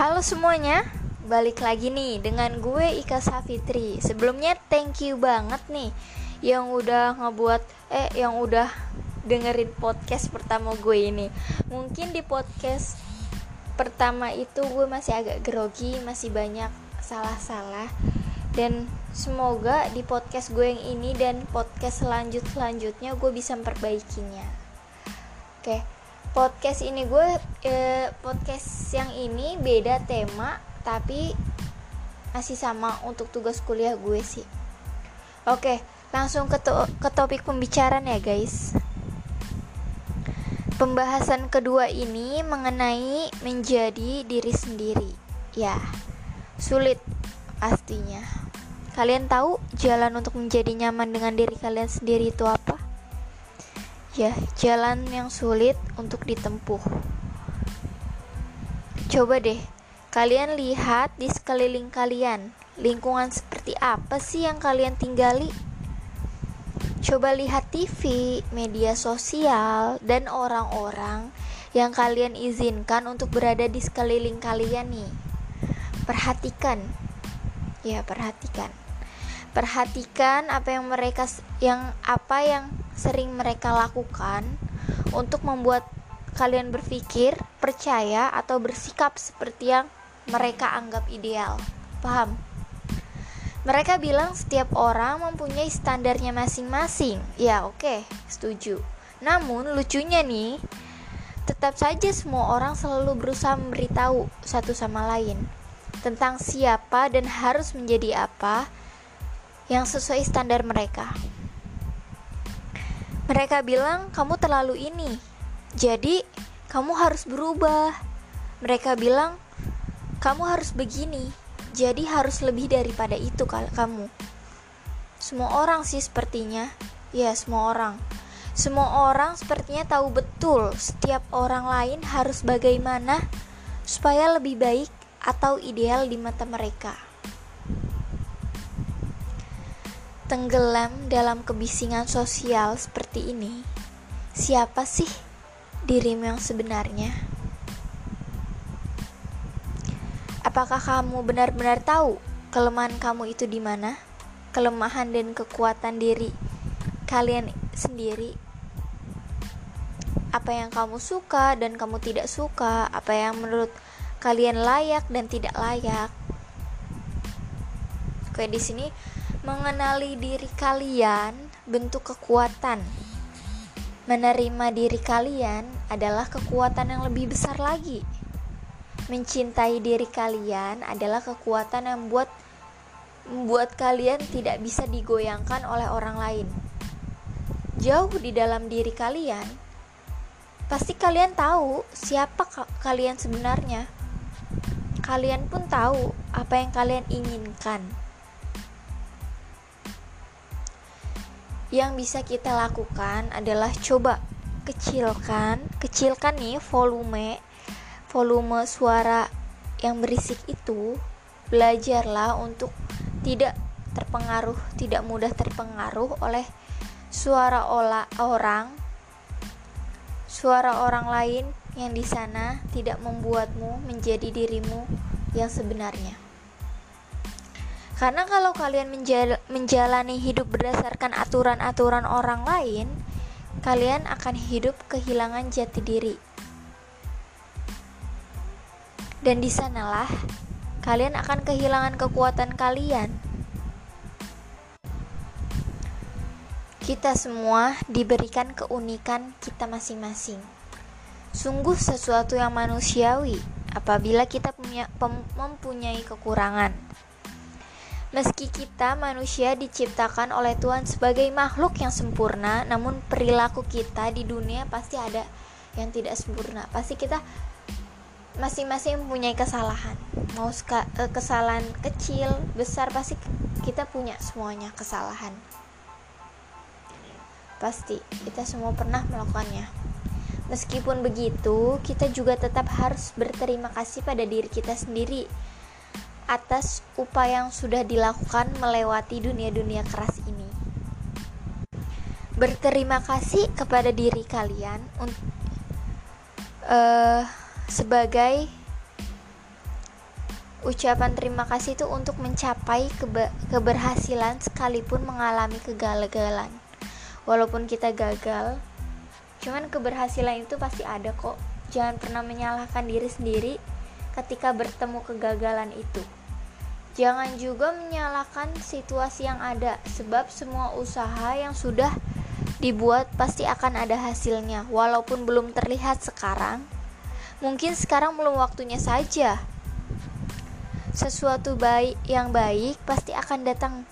Halo semuanya, balik lagi nih dengan gue Ika Safitri. Sebelumnya thank you banget nih yang udah ngebuat eh yang udah dengerin podcast pertama gue ini. Mungkin di podcast pertama itu gue masih agak grogi, masih banyak salah-salah dan semoga di podcast gue yang ini dan podcast selanjut selanjutnya gue bisa memperbaikinya. Oke. Podcast ini gue eh, podcast yang ini beda tema tapi masih sama untuk tugas kuliah gue sih. Oke langsung ke, to ke topik pembicaraan ya guys. Pembahasan kedua ini mengenai menjadi diri sendiri. Ya sulit pastinya. Kalian tahu jalan untuk menjadi nyaman dengan diri kalian sendiri itu apa ya jalan yang sulit untuk ditempuh. Coba deh, kalian lihat di sekeliling kalian, lingkungan seperti apa sih yang kalian tinggali? Coba lihat TV, media sosial, dan orang-orang yang kalian izinkan untuk berada di sekeliling kalian nih. Perhatikan. Ya, perhatikan. Perhatikan apa yang mereka yang apa yang sering mereka lakukan untuk membuat kalian berpikir, percaya, atau bersikap seperti yang mereka anggap ideal. Paham? Mereka bilang setiap orang mempunyai standarnya masing-masing. Ya, oke, okay, setuju. Namun, lucunya nih, tetap saja semua orang selalu berusaha memberitahu satu sama lain tentang siapa dan harus menjadi apa yang sesuai standar mereka. Mereka bilang kamu terlalu ini, jadi kamu harus berubah. Mereka bilang kamu harus begini, jadi harus lebih daripada itu kamu. Semua orang sih sepertinya, ya semua orang. Semua orang sepertinya tahu betul setiap orang lain harus bagaimana supaya lebih baik atau ideal di mata mereka. Tenggelam dalam kebisingan sosial seperti ini, siapa sih dirimu yang sebenarnya? Apakah kamu benar-benar tahu kelemahan kamu itu di mana? Kelemahan dan kekuatan diri kalian sendiri. Apa yang kamu suka dan kamu tidak suka, apa yang menurut kalian layak dan tidak layak. Oke, di sini Mengenali diri kalian bentuk kekuatan. Menerima diri kalian adalah kekuatan yang lebih besar lagi. Mencintai diri kalian adalah kekuatan yang buat membuat kalian tidak bisa digoyangkan oleh orang lain. Jauh di dalam diri kalian, pasti kalian tahu siapa ka kalian sebenarnya. Kalian pun tahu apa yang kalian inginkan. Yang bisa kita lakukan adalah coba kecilkan kecilkan nih volume volume suara yang berisik itu belajarlah untuk tidak terpengaruh tidak mudah terpengaruh oleh suara olah orang suara orang lain yang di sana tidak membuatmu menjadi dirimu yang sebenarnya karena kalau kalian menjal menjalani hidup berdasarkan aturan-aturan orang lain, kalian akan hidup kehilangan jati diri. Dan di sanalah kalian akan kehilangan kekuatan kalian. Kita semua diberikan keunikan kita masing-masing. Sungguh sesuatu yang manusiawi apabila kita punya, mempunyai kekurangan. Meski kita manusia diciptakan oleh Tuhan sebagai makhluk yang sempurna, namun perilaku kita di dunia pasti ada yang tidak sempurna. Pasti kita masing-masing mempunyai kesalahan. Mau eh, kesalahan kecil, besar pasti kita punya semuanya kesalahan. Pasti kita semua pernah melakukannya. Meskipun begitu, kita juga tetap harus berterima kasih pada diri kita sendiri atas upaya yang sudah dilakukan melewati dunia-dunia keras ini. Berterima kasih kepada diri kalian uh, sebagai ucapan terima kasih itu untuk mencapai keberhasilan sekalipun mengalami kegagalan walaupun kita gagal cuman keberhasilan itu pasti ada kok. Jangan pernah menyalahkan diri sendiri ketika bertemu kegagalan itu jangan juga menyalahkan situasi yang ada sebab semua usaha yang sudah dibuat pasti akan ada hasilnya walaupun belum terlihat sekarang. Mungkin sekarang belum waktunya saja. Sesuatu baik yang baik pasti akan datang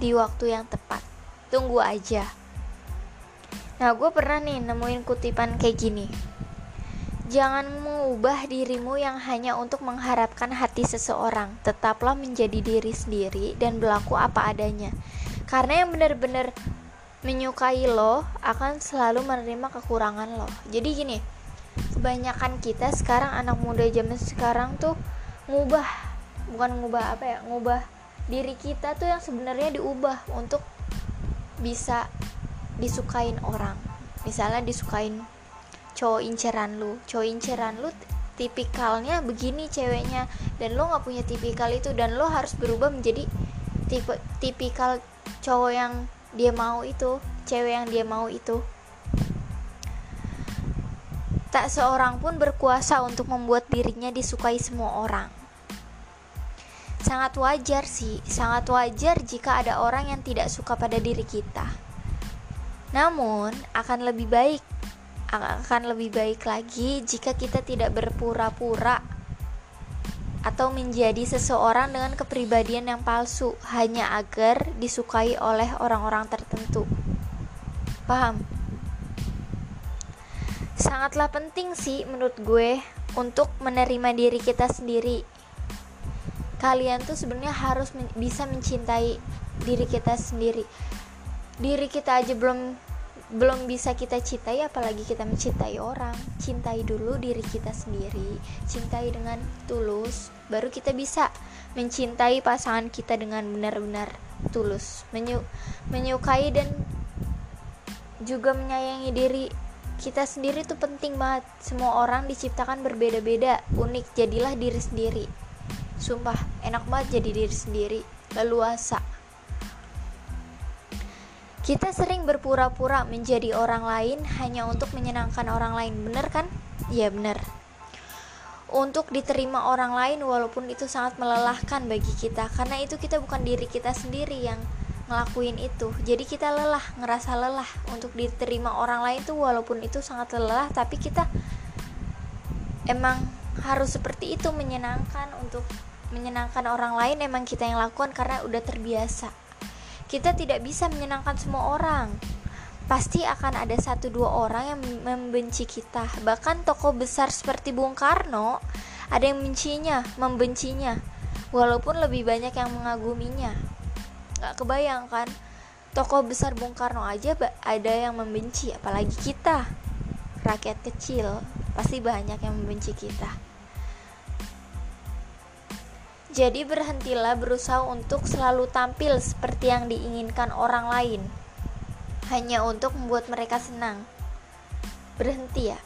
di waktu yang tepat. Tunggu aja. Nah gue pernah nih nemuin kutipan kayak gini Jangan mengubah dirimu yang hanya untuk mengharapkan hati seseorang. Tetaplah menjadi diri sendiri dan berlaku apa adanya. Karena yang benar-benar menyukai lo akan selalu menerima kekurangan lo jadi gini kebanyakan kita sekarang anak muda zaman sekarang tuh ngubah bukan ngubah apa ya ngubah diri kita tuh yang sebenarnya diubah untuk bisa disukain orang misalnya disukain cowok inceran lu. Cowok inceran lu tipikalnya begini ceweknya. Dan lo nggak punya tipikal itu. Dan lo harus berubah menjadi tipe tipikal cowok yang dia mau itu cewek yang dia mau itu. Tak seorang pun berkuasa untuk membuat dirinya disukai semua orang. Sangat wajar sih. Sangat wajar jika ada orang yang tidak suka pada diri kita. Namun akan lebih baik akan lebih baik lagi jika kita tidak berpura-pura atau menjadi seseorang dengan kepribadian yang palsu hanya agar disukai oleh orang-orang tertentu. Paham? Sangatlah penting sih menurut gue untuk menerima diri kita sendiri. Kalian tuh sebenarnya harus men bisa mencintai diri kita sendiri. Diri kita aja belum belum bisa kita cintai apalagi kita mencintai orang. Cintai dulu diri kita sendiri cintai dengan tulus baru kita bisa mencintai pasangan kita dengan benar-benar tulus. Menyu menyukai dan juga menyayangi diri kita sendiri tuh penting banget. Semua orang diciptakan berbeda-beda unik. Jadilah diri sendiri. Sumpah enak banget jadi diri sendiri. Leluasa kita sering berpura-pura menjadi orang lain hanya untuk menyenangkan orang lain, bener kan? Ya bener. Untuk diterima orang lain walaupun itu sangat melelahkan bagi kita Karena itu kita bukan diri kita sendiri yang ngelakuin itu Jadi kita lelah, ngerasa lelah Untuk diterima orang lain tuh walaupun itu sangat lelah Tapi kita emang harus seperti itu menyenangkan Untuk menyenangkan orang lain emang kita yang lakukan karena udah terbiasa kita tidak bisa menyenangkan semua orang. Pasti akan ada satu dua orang yang membenci kita. Bahkan tokoh besar seperti Bung Karno ada yang membencinya, membencinya. Walaupun lebih banyak yang mengaguminya. Gak kebayangkan tokoh besar Bung Karno aja ada yang membenci, apalagi kita rakyat kecil pasti banyak yang membenci kita. Jadi berhentilah berusaha untuk selalu tampil seperti yang diinginkan orang lain. Hanya untuk membuat mereka senang. Berhenti ya.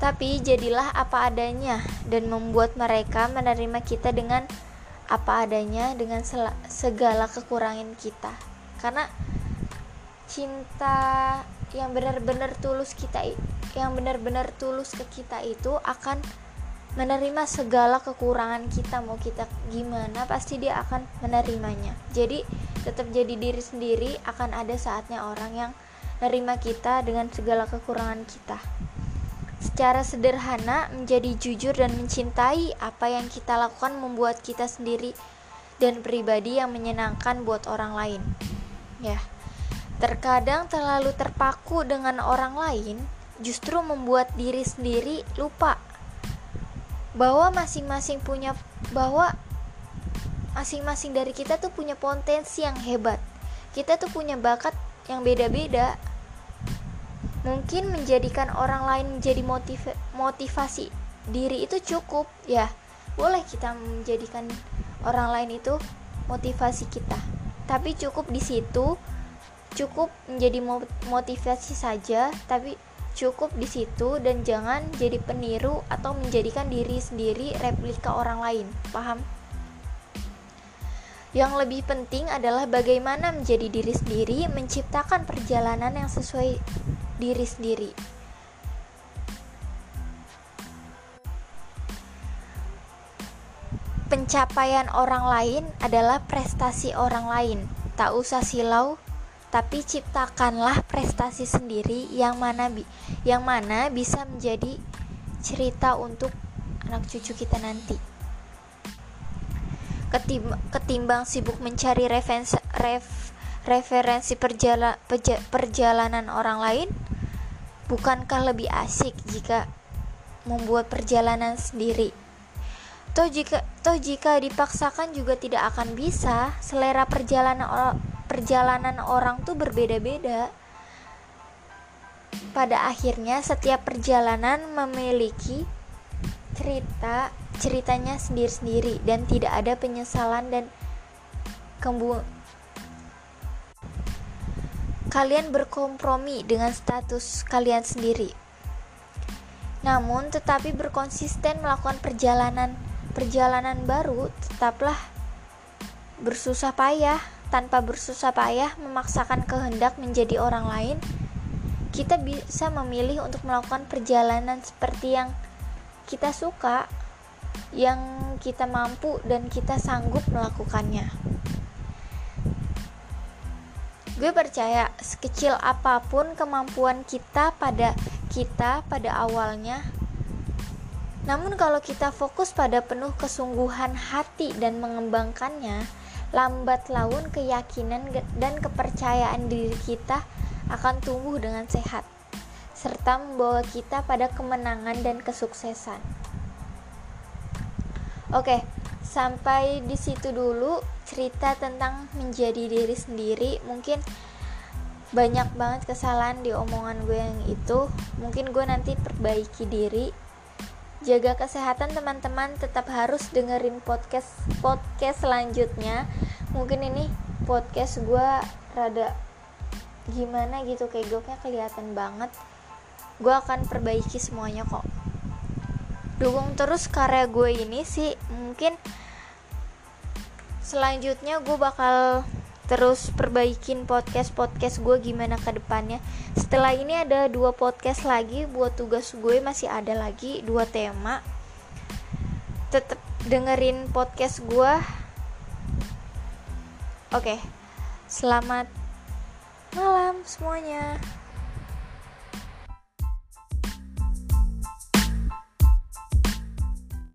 Tapi jadilah apa adanya Dan membuat mereka menerima kita dengan apa adanya Dengan segala kekurangan kita. Karena cinta yang benar-benar tulus kita yang benar-benar tulus ke kita itu akan menerima segala kekurangan kita mau kita gimana pasti dia akan menerimanya. Jadi tetap jadi diri sendiri akan ada saatnya orang yang menerima kita dengan segala kekurangan kita. Secara sederhana menjadi jujur dan mencintai apa yang kita lakukan membuat kita sendiri dan pribadi yang menyenangkan buat orang lain. Ya terkadang terlalu terpaku dengan orang lain justru membuat diri sendiri lupa bahwa masing-masing punya bahwa masing-masing dari kita tuh punya potensi yang hebat. Kita tuh punya bakat yang beda-beda. Mungkin menjadikan orang lain menjadi motiv motivasi diri itu cukup ya. Boleh kita menjadikan orang lain itu motivasi kita. Tapi cukup di situ cukup menjadi motivasi saja tapi cukup di situ dan jangan jadi peniru atau menjadikan diri sendiri replika orang lain. Paham? Yang lebih penting adalah bagaimana menjadi diri sendiri menciptakan perjalanan yang sesuai diri sendiri. Pencapaian orang lain adalah prestasi orang lain. Tak usah silau tapi ciptakanlah prestasi sendiri yang mana bi yang mana bisa menjadi cerita untuk anak cucu kita nanti. Ketimbang, ketimbang sibuk mencari referensi, ref, referensi perjala, peja, perjalanan orang lain, bukankah lebih asik jika membuat perjalanan sendiri? Toh jika toh jika dipaksakan juga tidak akan bisa. Selera perjalanan perjalanan orang tuh berbeda-beda. Pada akhirnya setiap perjalanan memiliki cerita ceritanya sendiri-sendiri dan tidak ada penyesalan dan kembu kalian berkompromi dengan status kalian sendiri. Namun tetapi berkonsisten melakukan perjalanan perjalanan baru tetaplah bersusah payah tanpa bersusah payah memaksakan kehendak menjadi orang lain, kita bisa memilih untuk melakukan perjalanan seperti yang kita suka, yang kita mampu, dan kita sanggup melakukannya. Gue percaya, sekecil apa pun kemampuan kita pada kita pada awalnya, namun kalau kita fokus pada penuh kesungguhan hati dan mengembangkannya, lambat laun keyakinan dan kepercayaan diri kita akan tumbuh dengan sehat serta membawa kita pada kemenangan dan kesuksesan. Oke, sampai di situ dulu cerita tentang menjadi diri sendiri. Mungkin banyak banget kesalahan di omongan gue yang itu. Mungkin gue nanti perbaiki diri jaga kesehatan teman-teman. Tetap harus dengerin podcast podcast selanjutnya. Mungkin ini podcast gue rada gimana gitu kayak goknya kelihatan banget. Gue akan perbaiki semuanya kok. Dukung terus karya gue ini sih. Mungkin selanjutnya gue bakal terus perbaikin podcast-podcast gue gimana ke depannya. Setelah ini ada dua podcast lagi buat tugas gue masih ada lagi dua tema. Tetap dengerin podcast gue oke selamat malam semuanya